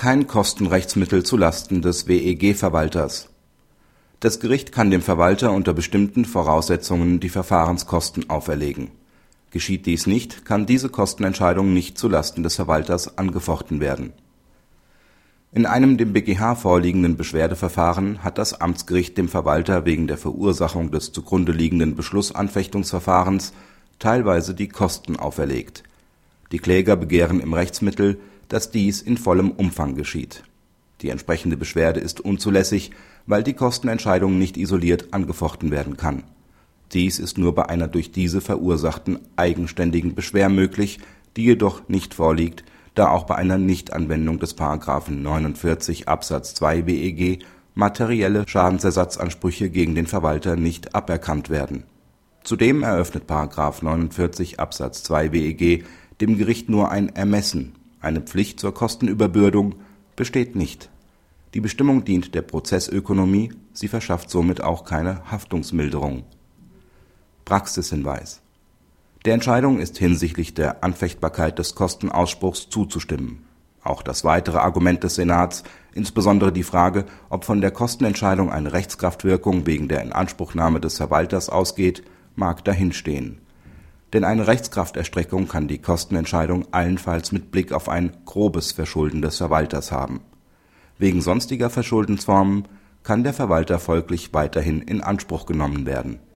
Kein Kostenrechtsmittel zu Lasten des WEG-Verwalters. Das Gericht kann dem Verwalter unter bestimmten Voraussetzungen die Verfahrenskosten auferlegen. Geschieht dies nicht, kann diese Kostenentscheidung nicht zu Lasten des Verwalters angefochten werden. In einem dem BgH vorliegenden Beschwerdeverfahren hat das Amtsgericht dem Verwalter wegen der Verursachung des zugrunde liegenden Beschlussanfechtungsverfahrens teilweise die Kosten auferlegt. Die Kläger begehren im Rechtsmittel dass dies in vollem Umfang geschieht. Die entsprechende Beschwerde ist unzulässig, weil die Kostenentscheidung nicht isoliert angefochten werden kann. Dies ist nur bei einer durch diese verursachten eigenständigen Beschwer möglich, die jedoch nicht vorliegt, da auch bei einer Nichtanwendung des § 49 Absatz 2 BEG materielle Schadensersatzansprüche gegen den Verwalter nicht aberkannt werden. Zudem eröffnet § 49 Absatz 2 BEG dem Gericht nur ein Ermessen eine Pflicht zur Kostenüberbürdung besteht nicht. Die Bestimmung dient der Prozessökonomie, sie verschafft somit auch keine Haftungsmilderung. Praxishinweis Der Entscheidung ist hinsichtlich der Anfechtbarkeit des Kostenausspruchs zuzustimmen. Auch das weitere Argument des Senats, insbesondere die Frage, ob von der Kostenentscheidung eine Rechtskraftwirkung wegen der Inanspruchnahme des Verwalters ausgeht, mag dahinstehen denn eine Rechtskrafterstreckung kann die Kostenentscheidung allenfalls mit Blick auf ein grobes Verschulden des Verwalters haben. Wegen sonstiger Verschuldensformen kann der Verwalter folglich weiterhin in Anspruch genommen werden